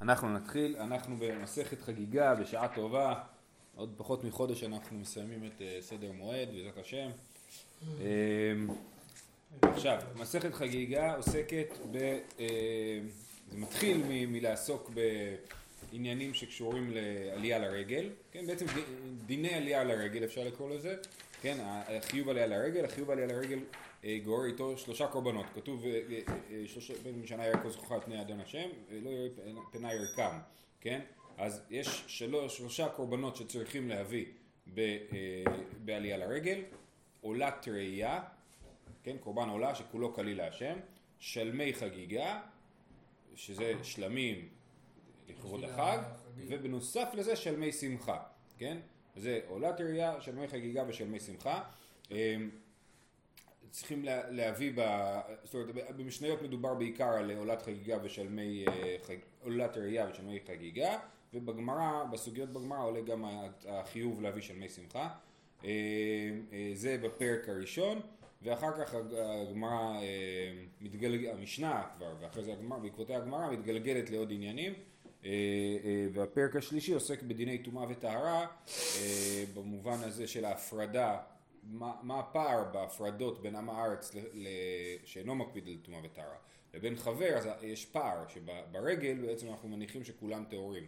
אנחנו נתחיל, אנחנו במסכת חגיגה בשעה טובה, עוד פחות מחודש אנחנו מסיימים את אה, סדר מועד בעזרת השם. אמ, עכשיו, מסכת חגיגה עוסקת ב... אה, זה מתחיל מלעסוק בעניינים שקשורים לעלייה לרגל, כן, בעצם דיני עלייה לרגל אפשר לקרוא לזה, כן, החיוב עלייה לרגל, החיוב עלייה לרגל גורר איתו שלושה קורבנות, כתוב אה, אה, שלושה בן משנה ירקו זכוכה על פני אדון השם, לא יראה פני ירקם, כן? אז יש שלוש, שלושה קורבנות שצריכים להביא ב, בעלייה לרגל, עולת ראייה, כן? קורבן עולה שכולו כליל להשם, שלמי חגיגה, שזה שלמים לכבוד החג, ובנוסף לזה שלמי שמחה, כן? זה עולת ראייה, שלמי חגיגה ושלמי שמחה. צריכים להביא, ב, זאת אומרת במשניות מדובר בעיקר על עולת חגיגה ושלמי, אה, עולת ראייה ושלמי חגיגה ובגמרא, בסוגיות בגמרא עולה גם החיוב להביא שלמי שמחה. אה, אה, זה בפרק הראשון ואחר כך הגמרא המשנה כבר ואחרי זה הגמרא, בעקבותיה הגמרא מתגלגלת לעוד עניינים. והפרק השלישי עוסק בדיני טומאה וטהרה במובן הזה של ההפרדה מה, מה הפער בהפרדות בין עם הארץ ל, ל, שאינו מקפיד על טומאה וטהרה לבין חבר אז יש פער שברגל בעצם אנחנו מניחים שכולם טהורים.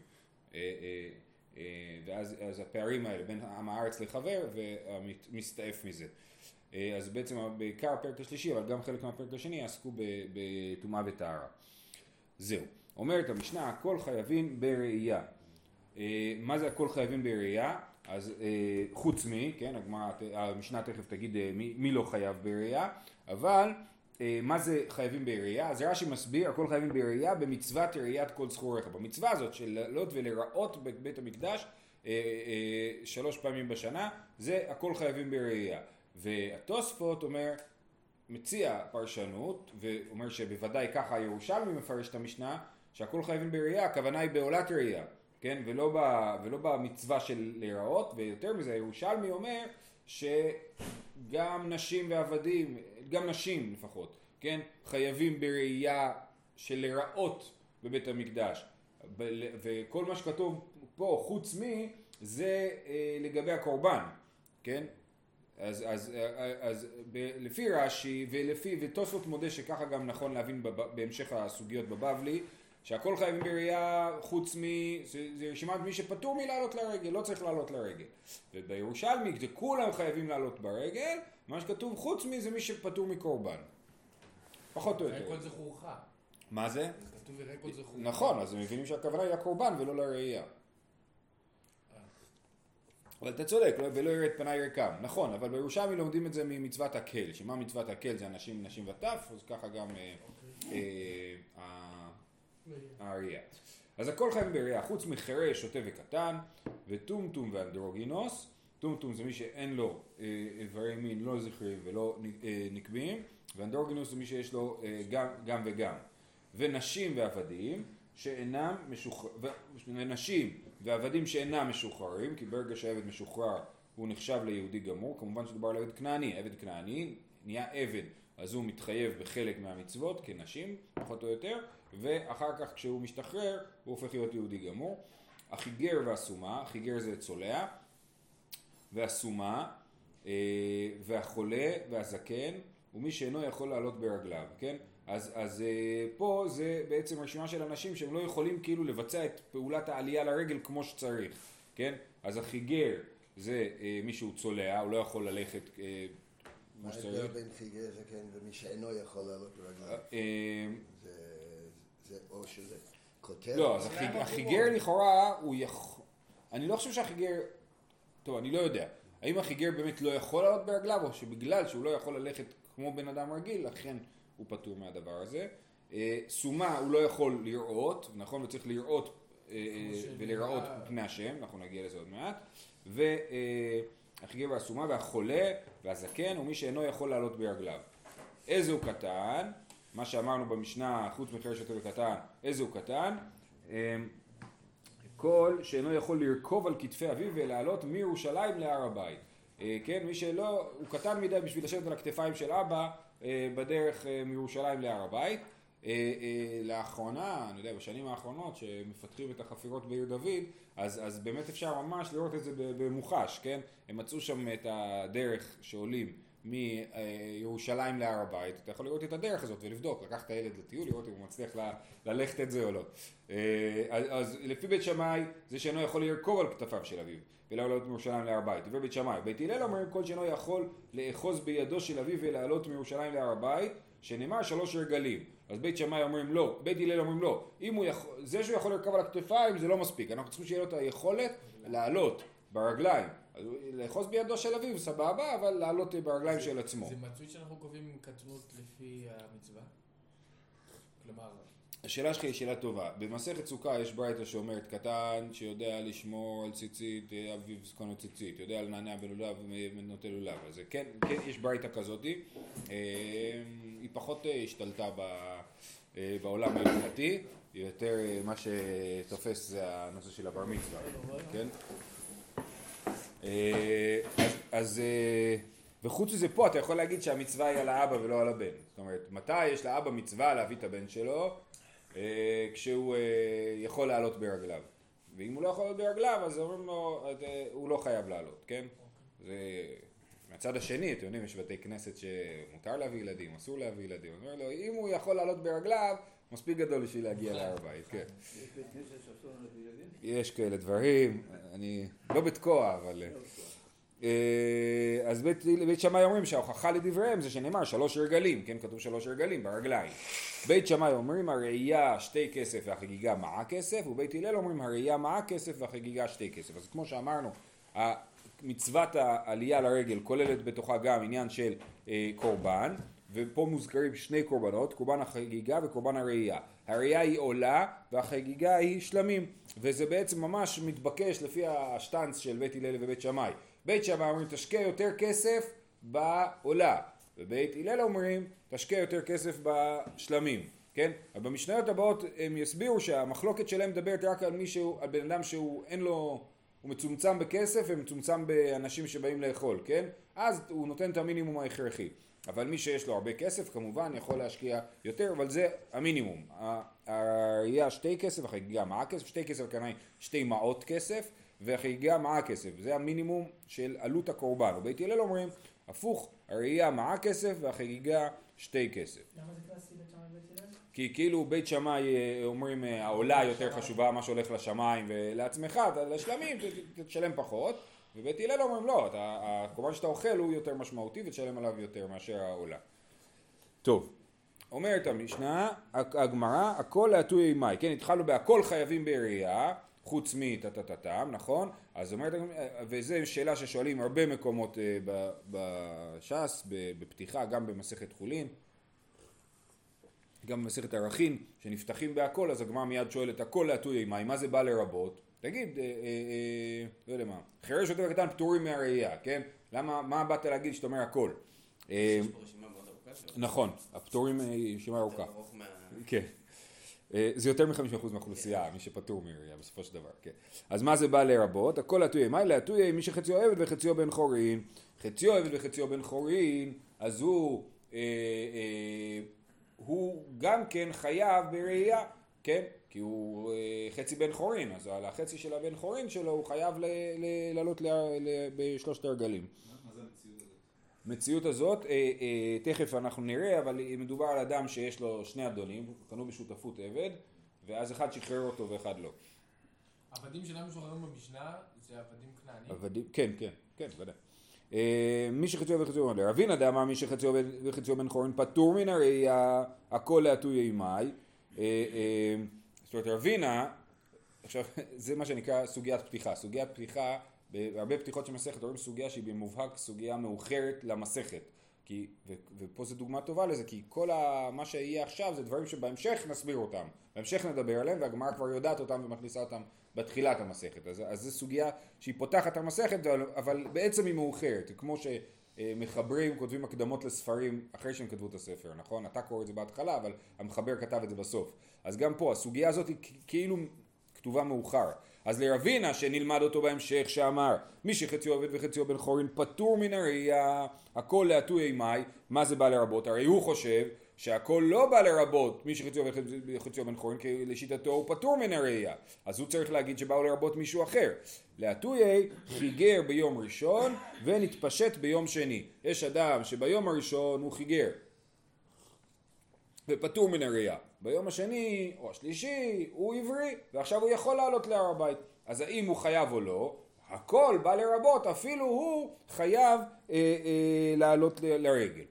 אה, אה, אה, ואז הפערים האלה בין עם הארץ לחבר ומסתעף מזה. אז בעצם בעיקר הפרק השלישי אבל גם חלק מהפרק השני יעסקו בטומאה וטהרה. זהו. אומרת המשנה הכל חייבים בראייה. מה זה הכל חייבים בראייה? אז אה, חוץ מי, כן, הגמרא, המשנה תכף תגיד אה, מי, מי לא חייב בראייה, אבל אה, מה זה חייבים בראייה? אז רש"י מסביר, הכל חייבים בראייה במצוות ראיית כל זכוריך. במצווה הזאת של לעלות ולראות בבית המקדש אה, אה, שלוש פעמים בשנה, זה הכל חייבים בראייה. והתוספות אומר, מציע פרשנות, ואומר שבוודאי ככה הירושלמי מפרש את המשנה, שהכל חייבים בראייה, הכוונה היא בעולת ראייה. כן, ולא, ב, ולא במצווה של להיראות, ויותר מזה, הירושלמי אומר שגם נשים ועבדים, גם נשים לפחות, כן, חייבים בראייה של להיראות בבית המקדש, וכל מה שכתוב פה, חוץ מי, זה אה, לגבי הקורבן, כן, אז, אז, אז, אז ב, לפי רש"י ולפי, ותוספות מודה שככה גם נכון להבין בהמשך הסוגיות בבבלי, שהכל חייבים בראייה חוץ מ... זה, זה רשימת מי שפטור מלעלות לרגל, לא צריך לעלות לרגל. ובירושלמי זה כולם חייבים לעלות ברגל, מה שכתוב חוץ מזה מי שפטור מקורבן. פחות או יותר. כל זכורך. מה זה? כתוב יראה כל זכורך. נכון, אז הם מבינים שהכוונה היא לקורבן ולא לראייה. אבל אתה צודק, לא, ולא יראה את פניי ריקם, נכון, אבל בירושלמי לומדים את זה ממצוות הקל, שמה מצוות הקל זה אנשים, נשים וטף, אז ככה גם okay. אה, אוקיי. אה, האריה. אז הכל חייב בראייה, חוץ מחירש, שוטה וקטן, וטומטום ואנדרוגינוס, טומטום זה מי שאין לו אה, איברי מין לא זכריים ולא אה, נקביים, ואנדרוגינוס זה מי שיש לו אה, גם, גם וגם. ונשים ועבדים שאינם משוחררים, ונשים ועבדים שאינם משוחררים, כי ברגע שהעבד משוחרר הוא נחשב ליהודי גמור, כמובן שדובר על עבד כנעני, עבד כנעני נהיה עבד אז הוא מתחייב בחלק מהמצוות כנשים, פחות או יותר, ואחר כך כשהוא משתחרר הוא הופך להיות יהודי גמור. החיגר והסומה, החיגר זה צולע, והסומה, אה, והחולה והזקן, ומי שאינו יכול לעלות ברגליו, כן? אז, אז אה, פה זה בעצם רשימה של אנשים שהם לא יכולים כאילו לבצע את פעולת העלייה לרגל כמו שצריך, כן? אז החיגר זה אה, מי שהוא צולע, הוא לא יכול ללכת כמו שצריך. מה ההבדל בין חיגר זקן ומי שאינו יכול לעלות ברגליו? זה או שזה כותב? לא, אז החיגר לכאורה הוא יכול... אני לא חושב שהחיגר... טוב, אני לא יודע. האם החיגר באמת לא יכול לעלות ברגליו, או שבגלל שהוא לא יכול ללכת כמו בן אדם רגיל, לכן הוא פטור מהדבר הזה. אה, סומה הוא לא יכול לראות, נכון? וצריך לראות אה, אה, ולראות פני השם, אנחנו נגיע לזה עוד מעט. והחיגר והסומה והחולה והזקן הוא מי שאינו יכול לעלות ברגליו. איזה הוא קטן? מה שאמרנו במשנה, חוץ מחרש יותר קטן, איזה הוא קטן? אמ, כל שאינו יכול לרכוב על כתפי אביו ולעלות מירושלים להר הבית. אה, כן, מי שלא, הוא קטן מדי בשביל לשבת על הכתפיים של אבא אה, בדרך אה, מירושלים להר הבית. לאחרונה, אני יודע, בשנים האחרונות שמפתחים את החפירות בעיר דוד, אז, אז באמת אפשר ממש לראות את זה במוחש, כן? הם מצאו שם את הדרך שעולים מירושלים להר הבית, אתה יכול לראות את הדרך הזאת ולבדוק, לקח את הילד לטיול, לראות אם הוא מצליח ללכת את זה או לא. אה, אז, לפי בית שמאי זה שאינו יכול לרכוב על כתפיו של אביו ולעלות מירושלים להר הבית. לפי בית שמאי. בית הלל אומרים כל שאינו יכול לאחוז בידו של אביו ולעלות מירושלים להר הבית שנאמר שלוש רגלים. אז בית שמאי אומרים לא, בית הלל אומרים לא. הוא יכול, זה שהוא יכול לרכב על הכתפיים זה לא מספיק, אנחנו צריכים שיהיה לו את היכולת לעלות ברגליים. לאחוז בידו של אביו סבבה, אבל לעלות ברגליים של עצמו. זה מצוי שאנחנו קובעים קטנות לפי המצווה? כלומר... השאלה שלך היא שאלה טובה. במסכת סוכה יש ברייתא שאומרת קטן שיודע לשמור על ציצית, אביו זקונו ציצית, יודע לנענע בלולב ונוטה לולב. אז כן, כן יש ברייתא כזאתי. אה, היא פחות אה, השתלטה אה, בעולם ההלכתי, יותר מה שתופס זה הנושא של הבר מצווה, כן? אז, אז וחוץ מזה פה אתה יכול להגיד שהמצווה היא על האבא ולא על הבן. זאת אומרת, מתי יש לאבא מצווה להביא את הבן שלו? אה, כשהוא אה, יכול לעלות ברגליו. ואם הוא לא יכול לעלות ברגליו, אז אומרים לו, אה, הוא לא חייב לעלות, כן? זה... מהצד השני, אתם יודעים, יש בתי כנסת שמותר להביא ילדים, אסור להביא ילדים. אומר לו, אם הוא יכול לעלות ברגליו, מספיק גדול בשביל להגיע להר בית, כן. יש כאלה דברים, אני לא בתקוע, אבל... אה, אז בית, בית שמאי אומרים שההוכחה לדבריהם זה שנאמר שלוש רגלים, כן כתוב שלוש רגלים ברגליים. בית שמאי אומרים הראייה שתי כסף והחגיגה מעה כסף, ובית הלל אומרים הראייה מעה כסף והחגיגה שתי כסף. אז כמו שאמרנו, מצוות העלייה לרגל כוללת בתוכה גם עניין של אה, קורבן, ופה מוזכרים שני קורבנות, קורבן החגיגה וקורבן הראייה. הראייה היא עולה והחגיגה היא שלמים, וזה בעצם ממש מתבקש לפי השטנץ של בית הלל ובית שמאי. בית שמאי אומרים תשקיע יותר כסף בעולה, ובית הלל אומרים תשקיע יותר כסף בשלמים, כן? אבל במשניות הבאות הם יסבירו שהמחלוקת שלהם מדברת רק על מישהו, על בן אדם שהוא אין לו, הוא מצומצם בכסף ומצומצם באנשים שבאים לאכול, כן? אז הוא נותן את המינימום ההכרחי. אבל מי שיש לו הרבה כסף כמובן יכול להשקיע יותר, אבל זה המינימום. הראייה שתי כסף, החגיגה מעה כסף, שתי כסף היא שתי מעות כסף, והחגיגה מעה כסף, זה המינימום של עלות הקורבן. ובית הלל אומרים, הפוך, הראייה מעה כסף והחגיגה שתי כסף. למה זה קלאסי בית? כי כאילו בית שמאי אה, אומרים אה, העולה יותר חשובה, מה שהולך לשמיים ולעצמך, לשלמים תשלם פחות, ובית הלל אומרים לא, הקורבן שאתה אוכל הוא יותר משמעותי ותשלם עליו יותר מאשר העולה. טוב, אומרת המשנה, הגמרא, הכל להטויי מאי, כן, התחלנו בהכל חייבים בראייה חוץ מטה-טה-טה-טם, נכון? אז אומרת, וזו שאלה ששואלים הרבה מקומות אה, בש"ס, בפתיחה, גם במסכת חולין, גם במסכת ערכין, שנפתחים בהכל, אז הגמרא מיד שואלת, הכל להטויי מים, מה זה בא לרבות? תגיד, אה, אה, אה, לא יודע מה, חירש שוטר קטן פטורים מהראייה, כן? למה, מה באת להגיד שאתה אומר הכל? יש פה רשימה מאוד ארוכה נכון, הפטורים היא רשימה ארוכה. כן. אה, זה יותר מ-50% מהאוכלוסייה, מי שפטור מראייה בסופו של דבר, כן. אז מה זה בא לרבות? הכל להטויה. מה להטויה? מי שחציו עבד וחציו בן חורין. חציו עבד וחציו בן חורין, אז הוא, אה, אה, הוא גם כן חייב בראייה, כן? כי הוא אה, חצי בן חורין, אז על החצי של הבן חורין שלו הוא חייב לעלות בשלושת הרגלים. המציאות הזאת, אה, אה, תכף אנחנו נראה, אבל מדובר על אדם שיש לו שני אדונים, קנו בשותפות עבד, ואז אחד שחרר אותו ואחד לא. עבדים שלנו משוחררים במשנה זה עבדים כנענים? עבדים, כן, כן, כן, ודאי. אה, מי שחציו וחציו בן רבינה דאמר מי שחציו וחציו בן חורין פטור מן הראייה הכל להטוי אימי. אה, אה, זאת אומרת רבינה, עכשיו זה מה שנקרא סוגיית פתיחה. סוגיית פתיחה בהרבה פתיחות של מסכת רואים סוגיה שהיא במובהק סוגיה מאוחרת למסכת. כי, ו, ופה זו דוגמה טובה לזה, כי כל ה, מה שיהיה עכשיו זה דברים שבהמשך נסביר אותם. בהמשך נדבר עליהם והגמרא כבר יודעת אותם ומכניסה אותם בתחילת המסכת. אז, אז זו סוגיה שהיא פותחת המסכת, אבל, בעצם היא מאוחרת. כמו שמחברים, כותבים הקדמות לספרים אחרי שהם כתבו את הספר, נכון? אתה קורא את זה בהתחלה, אבל המחבר כתב את זה בסוף. אז גם פה, הסוגיה הזאת היא כאילו כתובה מאוחר. אז לרבינה שנלמד אותו בהמשך שאמר מי שחציו עובד וחציו בן חורין פטור מן הראייה הכל להטוי אימי. מה זה בא לרבות? הרי הוא חושב שהכל לא בא לרבות מי שחציו וחציו בן חורין כי לשיטתו הוא פטור מן הראייה. אז הוא צריך להגיד שבאו לרבות מישהו אחר. להטויי חיגר ביום ראשון ונתפשט ביום שני. יש אדם שביום הראשון הוא חיגר ופטור מן הראייה ביום השני או השלישי הוא עברי ועכשיו הוא יכול לעלות להר הבית אז האם הוא חייב או לא הכל בא לרבות אפילו הוא חייב אה, אה, לעלות לרגל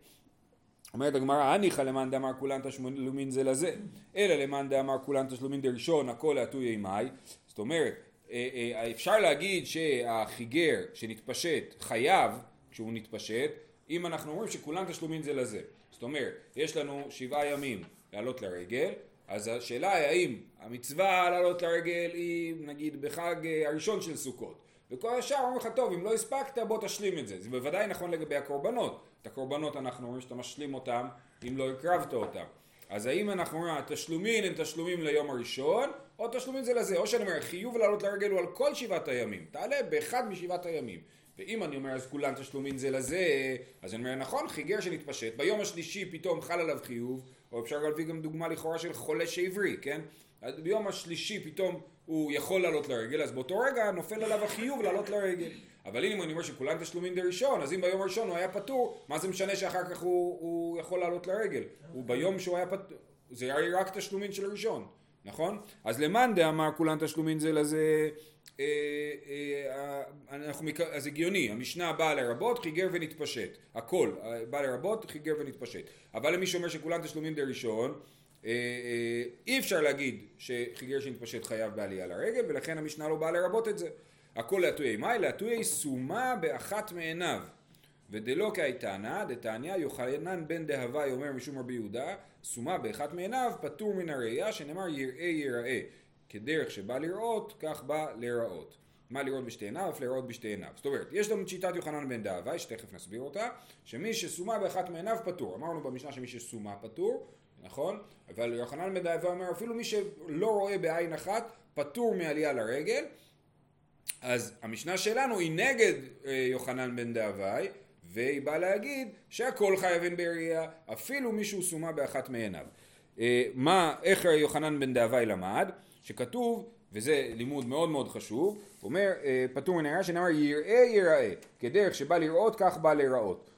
אומרת הגמרא, הניחא למאן דאמר כולן תשלומין זה לזה, אלא למאן דאמר כולן תשלומין דראשון, הכל להטויי מאי. זאת אומרת, אה, אה, אפשר להגיד שהחיגר שנתפשט חייב כשהוא נתפשט, אם אנחנו אומרים שכולן תשלומין זה לזה. זאת אומרת, יש לנו שבעה ימים לעלות לרגל, אז השאלה היא האם המצווה לעלות לרגל היא נגיד בחג אה, הראשון של סוכות. וכל השאר אומרים לך, טוב, אם לא הספקת, בוא תשלים את זה. זה בוודאי נכון לגבי הקורבנות. את הקורבנות אנחנו אומרים שאתה משלים אותם אם לא הקרבת אותם. אז האם אנחנו אומרים, התשלומים הם תשלומים ליום הראשון, או תשלומים זה לזה, או שאני אומר, חיוב לעלות לרגל הוא על כל שבעת הימים, תעלה באחד משבעת הימים. ואם אני אומר, אז כולם תשלומים זה לזה, אז אני אומר, נכון, חיגר שנתפשט, ביום השלישי פתאום חל עליו חיוב, או אפשר להביא גם דוגמה לכאורה של חולה שעברי, כן? אז ביום השלישי פתאום הוא יכול לעלות לרגל, אז באותו רגע נופל עליו החיוב לעלות לרגל. אבל אם אני אומר שכולם תשלומים דה ראשון, אז אם ביום הראשון הוא היה פטור, מה זה משנה שאחר כך הוא, הוא יכול לעלות לרגל? הוא ביום שהוא היה פטור, זה היה רק תשלומים של ראשון, נכון? אז למאן דאמר כולם תשלומים זה לזה, אנחנו, אז הגיוני, המשנה באה לרבות, חיגר ונתפשט, הכל אה, בא לרבות, חיגר ונתפשט. אבל למי שאומר שכולם תשלומים דה ראשון, אה, אה, אי אפשר להגיד שחיגר שנתפשט חייב בעלייה לרגל ולכן המשנה לא באה לרבות את זה. הכל להטויי מאי, להטויי סומה באחת מעיניו. ודלא כאיתנא, דתניא, יוחנן בן דהווי אומר משום רבי יהודה, סומה באחת מעיניו, פטור מן הראייה, שנאמר יראה יראה. כדרך שבא לראות, כך בא להיראות. מה לראות בשתי עיניו, אף להיראות בשתי עיניו. זאת אומרת, יש לנו את שיטת יוחנן בן דהווי, שתכף נסביר אותה, שמי שסומה באחת מעיניו פטור. אמרנו במשנה שמי שסומה פטור, נכון? אבל יוחנן בן דהווי אומר, אפילו מי שלא רואה בעין אחת, פטור מעלייה לרגל. אז המשנה שלנו היא נגד אה, יוחנן בן דהווי, והיא באה להגיד שהכל חייבים בראייה, אפילו מישהו סומה באחת מעיניו. אה, מה, איך יוחנן בן דהווי למד? שכתוב, וזה לימוד מאוד מאוד חשוב, אומר, אה, פטור מן הראייה שנאמר יראה יראה, כדרך שבא לראות כך בא להיראות.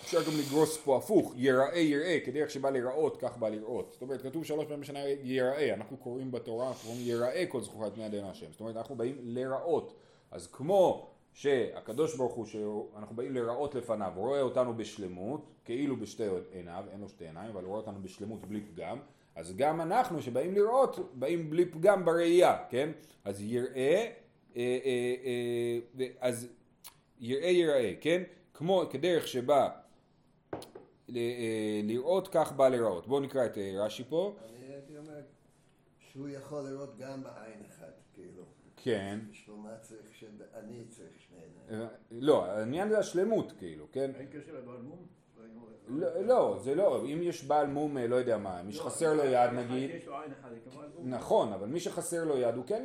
אפשר גם לגרוס פה הפוך, יראה יראה, כדרך שבא לראות, כך בא לראות. זאת אומרת, כתוב שלוש פעמים בשנה יראה, אנחנו קוראים בתורה, אנחנו קוראים יראה כל זכורת בני אדם השם. זאת אומרת, אנחנו באים לראות. אז כמו שהקדוש ברוך הוא, שאנחנו באים לראות לפניו, הוא רואה אותנו בשלמות, כאילו בשתי עיניו, אין לו שתי עיניים, אבל הוא רואה אותנו בשלמות בלי פגם, אז גם אנחנו שבאים לראות, באים בלי פגם בראייה, כן? אז יראה, אה, אה, אה, אז יראה יראה, כן? כמו כדרך שבה אה, לראות כך בא לראות. בואו נקרא את אה, רש"י פה. אני הייתי אומר שהוא יכול לראות גם בעין אחת, כאילו. כן. בשביל מה צריך שאני צריך שני עיניים? אה, לא, העניין זה השלמות, כאילו, כן? אין קשר לבעל מום? לא, לא, זה לא, אם יש בעל מום, לא יודע מה, מי שחסר לו יד נגיד. נכון, אבל מי שחסר לו יד הוא כן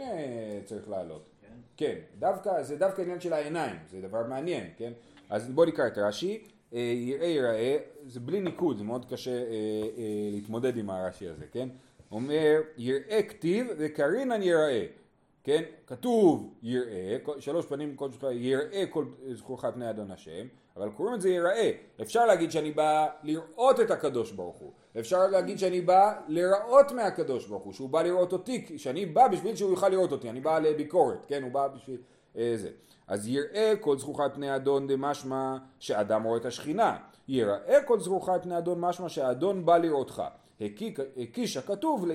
צריך לעלות. כן. כן, דווקא, זה דווקא עניין של העיניים, זה דבר מעניין, כן? אז בואו נקרא את רש"י. אה, יראה יראה, זה בלי ניקוד, זה מאוד קשה אה, אה, להתמודד עם הרש"י הזה, כן? אומר יראה כתיב וקרינן יראה, כן? כתוב יראה, שלוש פנים כל שלושה, יראה כל זכורך פני אדון השם, אבל קוראים את זה יראה. אפשר להגיד שאני בא לראות את הקדוש ברוך הוא, אפשר להגיד שאני בא לראות מהקדוש ברוך הוא, שהוא בא לראות אותי, שאני בא בשביל שהוא יוכל לראות אותי, אני בא לביקורת, כן? הוא בא בשביל אה, זה. אז יראה כל זכוכת פני אדון דמשמע שאדם רואה את השכינה. יראה כל זכוכת פני אדון משמע שהאדון בא לראותך. הקיש הכתוב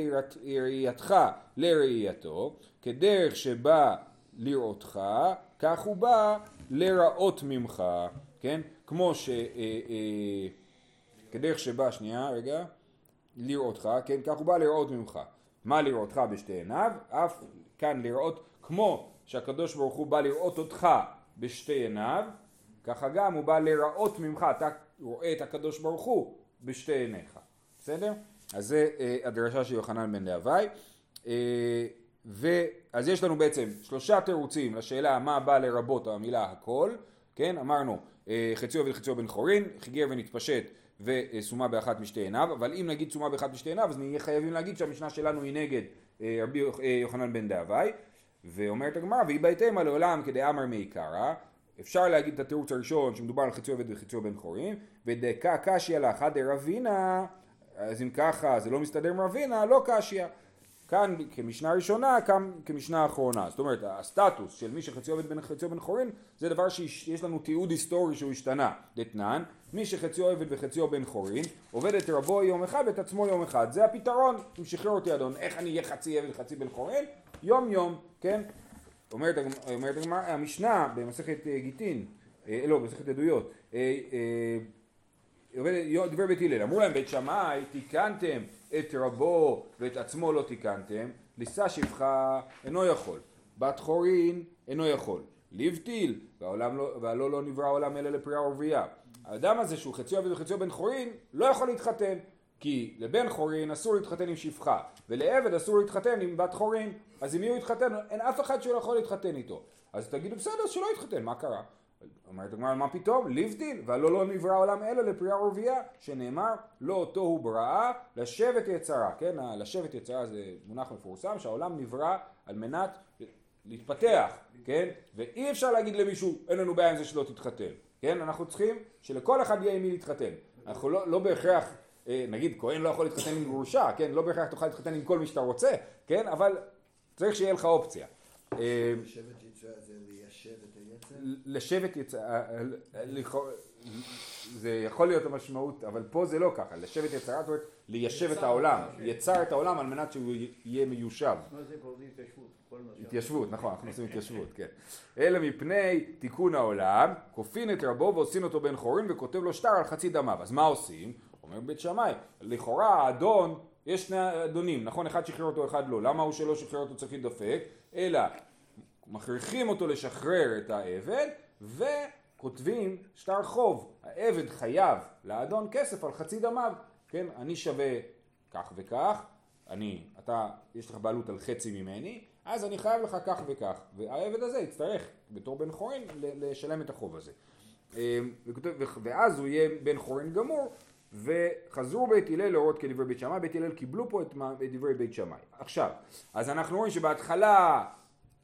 לראייתך לראייתו, כדרך שבא לראותך, כך הוא בא לראות ממך, כן? כמו ש... אה, אה, כדרך שבא, שנייה, רגע, לראותך, כן? כך הוא בא לראות ממך. מה לראותך בשתי עיניו? אף כאן לראות כמו שהקדוש ברוך הוא בא לראות אותך בשתי עיניו, ככה גם הוא בא לראות ממך, אתה רואה את הקדוש ברוך הוא בשתי עיניך, בסדר? אז זה אה, הדרשה של יוחנן בן להווי. אה, אז יש לנו בעצם שלושה תירוצים לשאלה מה בא לרבות המילה הכל, כן? אמרנו אה, חציו וחציו בן חורין, חיגר ונתפשט וסומה באחת משתי עיניו, אבל אם נגיד סומה באחת משתי עיניו אז נהיה חייבים להגיד שהמשנה שלנו היא נגד אה, רבי אה, יוחנן בן דאביי, ואומרת הגמרא והיא בהתאמה לעולם כדאמר מעיקרא, אפשר להגיד את התירוץ הראשון שמדובר על חצי עובד וחצי בן חורין, ודקה קשיא לאחד דרבינה, אז אם ככה זה לא מסתדר עם רבינה, לא קשיא. כאן כמשנה ראשונה, כאן כמשנה אחרונה. זאת אומרת, הסטטוס של מי שחצי עובד בן חצי בן חורין, זה דבר שיש לנו תיעוד היסטורי שהוא השתנה. דתנן, מי שחציו עובד וחציו בן חורין, עובד את רבו יום אחד ואת עצמו יום אחד. זה הפתרון. אם שחרר אותי אדון, איך אני אהיה חצי עבד וחצי בן חורין? יום יום, כן? אומרת, אומרת המשנה במסכת אה, גיטין, אה, לא, במסכת עדויות, דברי בית הלל, אמרו להם בית שמאי תיקנתם את רבו ואת עצמו לא תיקנתם, לישא שפחה אינו יכול, בת חורין אינו יכול, לבטיל לא, והלא לא נברא העולם אלא לפריאה ורבייה. האדם הזה שהוא חציו עבד וחציו בן חורין לא יכול להתחתן כי לבן חורין אסור להתחתן עם שפחה ולעבד אסור להתחתן עם בת חורין אז עם מי הוא יתחתן? אין אף אחד שלא יכול להתחתן איתו אז תגידו בסדר שלא יתחתן מה קרה? אומרת הגמרא מה פתאום? לבדיל והלא לא נברא העולם אלא לפריאה ורבייה שנאמר לא אותו הוא בראה לשבת יצרה כן? לשבת יצרה זה מונח מפורסם שהעולם נברא על מנת להתפתח כן? ואי אפשר להגיד למישהו אין לנו בעיה עם זה שלא תתחתן כן? אנחנו צריכים שלכל אחד יהיה עם מי להתחתן. אנחנו לא, לא בהכרח אה, נגיד כהן לא יכול להתחתן עם גרושה כן? לא בהכרח תוכל להתחתן עם כל מי שאתה רוצה כן? אבל צריך שיהיה לך אופציה. אה, שבט יצרה זה ליישב את היצר? לשבת יצ... זה יכול להיות המשמעות, אבל פה זה לא ככה, לשבת יצרה, זאת אומרת ליישב את העולם, אותה. יצר את העולם על מנת שהוא יהיה מיושב. מה זה התיישבות? התיישבות, נכון, אנחנו עושים התיישבות, כן. אלא מפני תיקון העולם, כופין את רבו ועושים אותו בן חורין וכותב לו שטר על חצי דמיו. אז מה עושים? אומר בית שמאי, לכאורה האדון, יש שני אדונים, נכון? אחד שחרר אותו, אחד לא. למה הוא שלא שחרר אותו צריך להידפק? אלא מכריחים אותו לשחרר את העבד וכותבים שטר חוב. העבד חייב לאדון כסף על חצי דמיו. כן, אני שווה כך וכך, אני, אתה, יש לך בעלות על חצי ממני, אז אני חייב לך כך וכך, והעבד הזה יצטרך בתור בן חורין לשלם את החוב הזה. ו- ואז הוא יהיה בן חורין גמור, וחזרו בית הלל להורות כדברי בית שמאי, בית הלל קיבלו פה את את דברי בית שמאי. עכשיו, אז אנחנו רואים שבהתחלה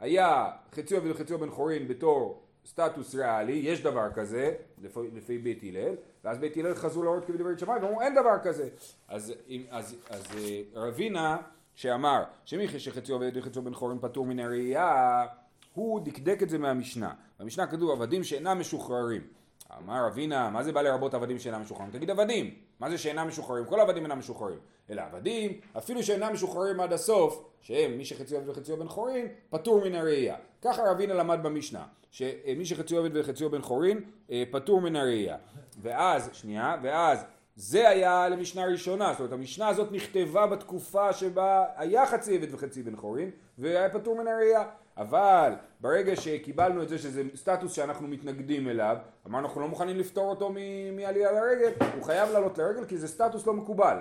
היה חציו עבד וחציו בן חורין בתור סטטוס ריאלי, יש דבר כזה, לפי, לפי בית הלל, ואז בית הלל חזרו להורות כדברי בית שמאי ואמרו אין דבר כזה. אז, אם- אז, אז אה, רבינה שאמר שמי שחציו עבד וחציו בן חורין פטור מן הראייה, הוא דקדק את זה מהמשנה. במשנה כתוב עבדים שאינם משוחררים. אמר אבינה, מה זה בא לרבות עבדים שאינם משוחררים? תגיד עבדים, מה זה שאינם משוחררים? כל העבדים אינם משוחררים. אלא עבדים, אפילו שאינם משוחררים עד הסוף, שהם מי שחציו עבד וחציו בן חורין, פטור מן הראייה. ככה רבינה למד במשנה, שמי שחציו עבד וחציו בן חורין, אה, פטור מן הראייה. ואז, שנייה, ואז זה היה למשנה ראשונה, זאת אומרת המשנה הזאת נכתבה בתקופה שבה היה חצי עבד וחצי בן חורין והיה פטור מן הראייה אבל ברגע שקיבלנו את זה שזה סטטוס שאנחנו מתנגדים אליו אמרנו אנחנו לא מוכנים לפטור אותו מעלייה לרגל. הוא חייב לעלות לרגל כי זה סטטוס לא מקובל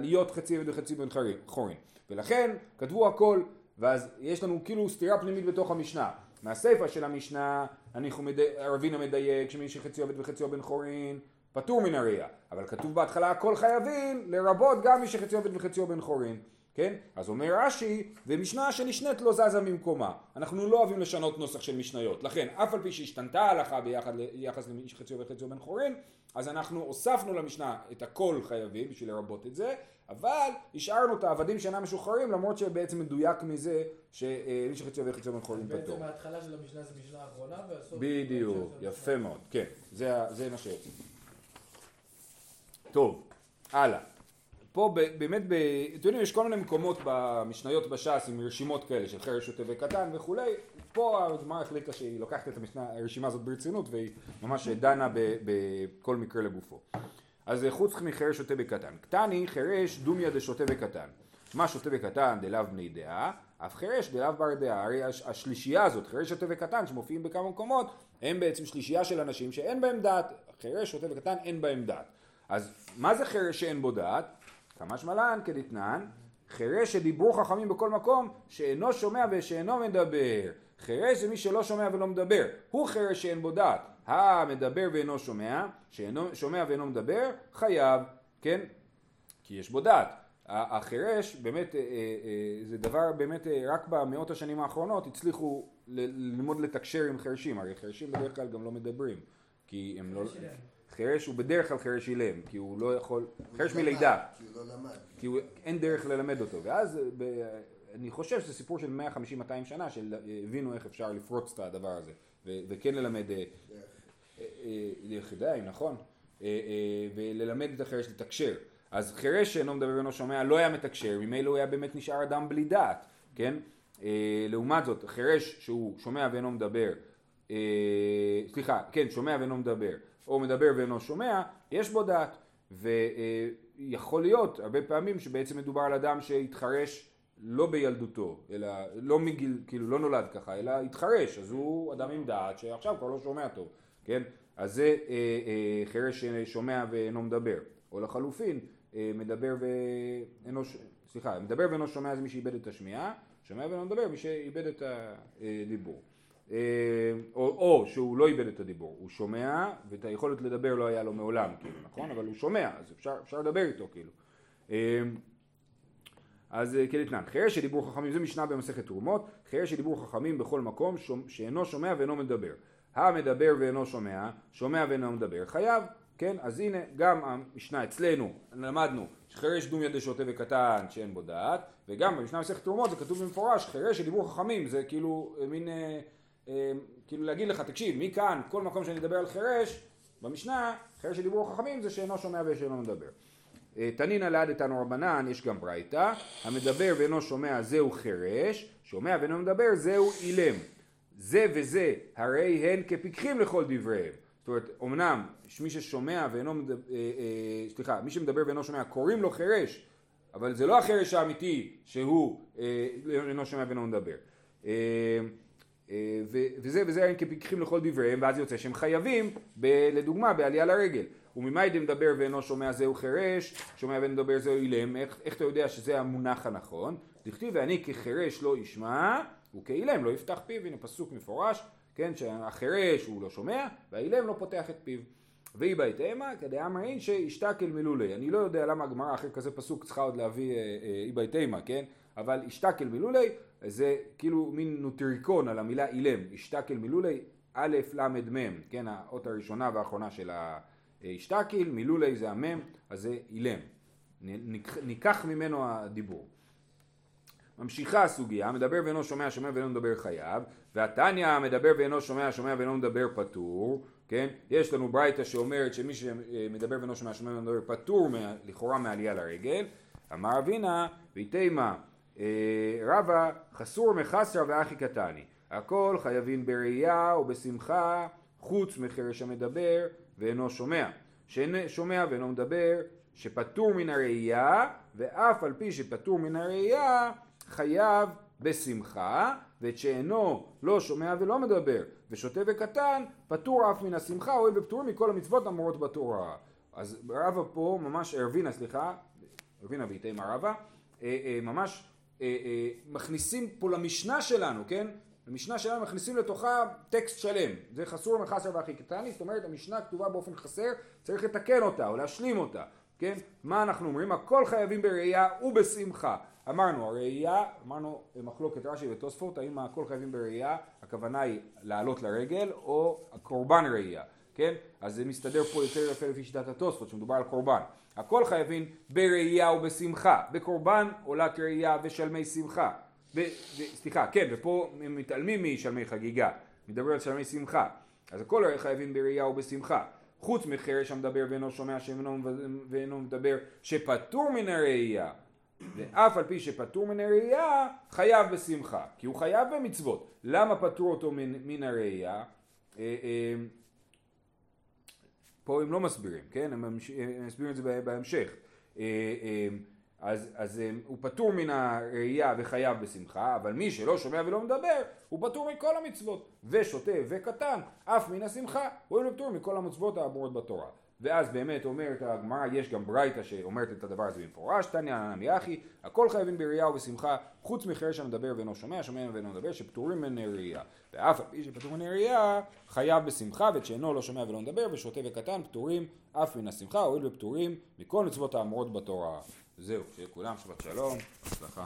להיות חצי עבד וחצי בן חורין. ולכן כתבו הכל ואז יש לנו כאילו סתירה פנימית בתוך המשנה. מהסיפא של המשנה אנחנו רבינה מדייק שמי שחציו עבד וחציו בן חורין פטור מן הראייה, אבל כתוב בהתחלה הכל חייבים, לרבות גם מי שחציו עבד וחציו בן חורין, כן? אז אומר רש"י, ומשנה שנשנית לא זזה ממקומה. אנחנו לא אוהבים לשנות נוסח של משניות, לכן אף על פי שהשתנתה ההלכה ביחד, ביחס למי שחציו וחציו בן חורין, אז אנחנו הוספנו למשנה את הכל חייבים בשביל לרבות את זה, אבל השארנו את העבדים שאינם משוחררים למרות שבעצם מדויק מזה שמי שחציו וחציו בן חורין פטור. בעצם ההתחלה של המשנה זה משנה האחרונה, והסוף... בדיוק, יפה. מאוד, כן, זה, מה שיוצא. טוב, הלאה. פה באמת, אתם יודעים, יש כל מיני מקומות במשניות בש"ס עם רשימות כאלה של חרש שוטה וקטן וכולי, פה הגמרא החליטה שהיא לוקחת את המשנה, הרשימה הזאת ברצינות והיא ממש דנה בכל מקרה לגופו. אז חוץ מחרש שוטה בקטן. קטני חרש דומיה דשוטה בקטן. מה שוטה בקטן דלאו בני דעה, אף חרש דלאו בר דעה. הרי הש- השלישייה הזאת, חרש שוטה וקטן, שמופיעים בכמה מקומות, הם בעצם שלישייה של אנשים שאין בהם דעת. חרש שוטה וקטן אין בהם דעת. אז מה זה חרש שאין בו דעת? כמה שמלן כדתנן, חירש שדיברו חכמים בכל מקום, שאינו שומע ושאינו מדבר. חירש זה מי שלא שומע ולא מדבר, הוא חירש שאין בו דעת. המדבר ואינו שומע, שאינו שומע ואינו מדבר, חייב, כן? כי יש בו דעת. החירש באמת, אה, אה, אה, זה דבר באמת, רק במאות השנים האחרונות הצליחו ללמוד לתקשר עם חרשים, הרי חרשים בדרך כלל גם לא מדברים, כי הם לא... חירש הוא בדרך כלל חירש אילם, כי הוא לא יכול, חירש מלידה, כי הוא לא למד, כי הוא, אין דרך ללמד אותו, ואז ב, אני חושב שזה סיפור של 150-200 שנה שהבינו איך אפשר לפרוץ את הדבר הזה, ו, וכן ללמד דרך ידיים, נכון, וללמד את החירש לתקשר. אז חירש שאינו מדבר ואינו שומע לא היה מתקשר, ממילא הוא היה באמת נשאר אדם בלי דעת, כן? אה, לעומת זאת, חירש שהוא שומע ואינו מדבר, אה, סליחה, כן, שומע ואינו מדבר, או מדבר ואינו שומע, יש בו דעת. ויכול אה, להיות הרבה פעמים שבעצם מדובר על אדם שהתחרש לא בילדותו, אלא לא מגיל, כאילו לא נולד ככה, אלא התחרש, אז הוא אדם עם דעת שעכשיו כבר לא שומע טוב, כן? אז זה אה, אה, חירש ששומע ואינו מדבר. או לחלופין, אה, מדבר ואינו, סליחה, מדבר ואינו שומע זה מי שאיבד את השמיעה, שומע ואינו מדבר מי שאיבד את הדיבור. אה, או, או שהוא לא איבד את הדיבור, הוא שומע ואת היכולת לדבר לא היה לו מעולם, כאילו, נכון? אבל הוא שומע, אז אפשר, אפשר לדבר איתו, כאילו. אה, אז כדתנן, חירש שדיבור חכמים, זה משנה במסכת תרומות, חירש שדיבור חכמים בכל מקום שאינו שומע ואינו מדבר. המדבר ואינו שומע, שומע ואינו מדבר, חייב. כן? אז הנה גם המשנה אצלנו, למדנו שחירש דומיה דשוטה וקטן שאין בו דעת, וגם במשנה מסכת תרומות זה כתוב במפורש, חירש שדיבור חכמים, זה כאילו אה, מין, אה, אה, כאילו להגיד לך, תקשיב, מכאן, כל מקום שאני אדבר על חירש, במשנה, חירש שדיבור חכמים זה שאינו שומע ושאינו מדבר. אה, תנינא ליד איתנו רבנן, יש גם ברייתא, המדבר ואינו שומע זהו חירש, שומע ואינו מדבר זהו אילם. זה וזה הרי הן כפיקחים לכל דבריהם. זאת אומרת, אמנם מי ששומע ואינו, מדבר, אה, אה, סליחה, מי שמדבר ואינו שומע, קוראים לו חירש, אבל זה לא החירש האמיתי שהוא אינו שומע ואינו מדבר. אה, וזה וזה הם כפיקחים לכל דבריהם, ואז יוצא שהם חייבים, ב, לדוגמה, בעלייה לרגל. וממאי דמדבר ואינו שומע זהו חירש, שומע ואינו מדבר זהו אילם, איך, איך אתה יודע שזה המונח הנכון? דכתיב ואני כחירש לא ישמע, וכאילם לא יפתח פיו, הנה פסוק מפורש, כן, שהחירש הוא לא שומע, והאילם לא פותח את פיו. ואי בהתאמה, כדאמרין שישתקל מלולי. אני לא יודע למה הגמרא אחרי כזה פסוק צריכה עוד להביא אה, אה, אי בהתאמה, כן? אבל ישתקל מלולי זה כאילו מין נוטריקון על המילה אילם. ישתקל מלולי א' ל' מ', כן? האות הראשונה והאחרונה של הישתקל, מלולי זה המם, אז זה אילם. ניקח ממנו הדיבור. ממשיכה הסוגיה, מדבר ואינו שומע, שומע ואינו מדבר חייב, והתניא מדבר ואינו שומע, שומע ואינו מדבר פטור, כן? יש לנו ברייתא שאומרת שמי שמדבר ואינו שומע, שומע ואינו מדבר פטור לכאורה מעלייה לרגל, אמר אבינה, ויתימה אה, רבא חסור מחסרא ואחי קטני, הכל חייבים בראייה ובשמחה חוץ מחרש המדבר ואינו שומע, ששומע ואינו מדבר שפטור מן הראייה ואף על פי שפטור מן הראייה חייב בשמחה, ואת שאינו לא שומע ולא מדבר, ושותה וקטן, פטור אף מן השמחה, הואיל בפטור מכל המצוות המורות בתורה. אז רבא פה ממש, ארבינה סליחה, ארבינה ואיתמה רבא, אה, אה, ממש מכניסים פה למשנה שלנו, כן? למשנה שלנו מכניסים לתוכה טקסט שלם, זה חסור מחסר והכי קטני, זאת אומרת המשנה כתובה באופן חסר, צריך לתקן אותה או להשלים אותה, כן? מה אנחנו אומרים? הכל חייבים בראייה ובשמחה. אמרנו הראייה, אמרנו מחלוקת רש"י ותוספות, האם הכל חייבים בראייה, הכוונה היא לעלות לרגל או הקורבן ראייה, כן? אז זה מסתדר פה יותר יפה לפי שיטת התוספות, שמדובר על קורבן. הכל חייבים בראייה ובשמחה, בקורבן עולת ראייה ושלמי שמחה. ב, ב, סליחה, כן, ופה מתעלמים משלמי חגיגה, מדבר על שלמי שמחה. אז הכל חייבים בראייה ובשמחה. חוץ מחרש המדבר ואינו שומע שאינו מדבר שפטור מן הראייה ואף על פי שפטור מן הראייה, חייב בשמחה, כי הוא חייב במצוות. למה פטרו אותו מן, מן הראייה? אה, אה, פה הם לא מסבירים, כן? הם, הם מסבירים את זה בהמשך. אה, אז, אז הוא פטור מן הראייה וחייב בשמחה, אבל מי שלא שומע ולא מדבר, הוא פטור מכל המצוות. ושותה וקטן, אף מן השמחה, הוא פטור מכל המצוות האמורות בתורה. ואז באמת אומרת הגמרא, יש גם ברייתא שאומרת את הדבר הזה במפורש, תניא נמי אחי, הכל חייבים בראייה ובשמחה, חוץ מחירש המדבר ואינו שומע, שומע ואינו מדבר, שפטורים מעיני ראייה. ואף על פי שפטור מעיני ראייה, חייב בשמחה, ואת שאינו לא שומע ולא מדבר, ושוטה וקטן, פטורים אף מן השמחה, הואיל ופטורים מכל מצוות האמורות בתורה. זהו, שיהיה כולם שבת שלום, הצלחה.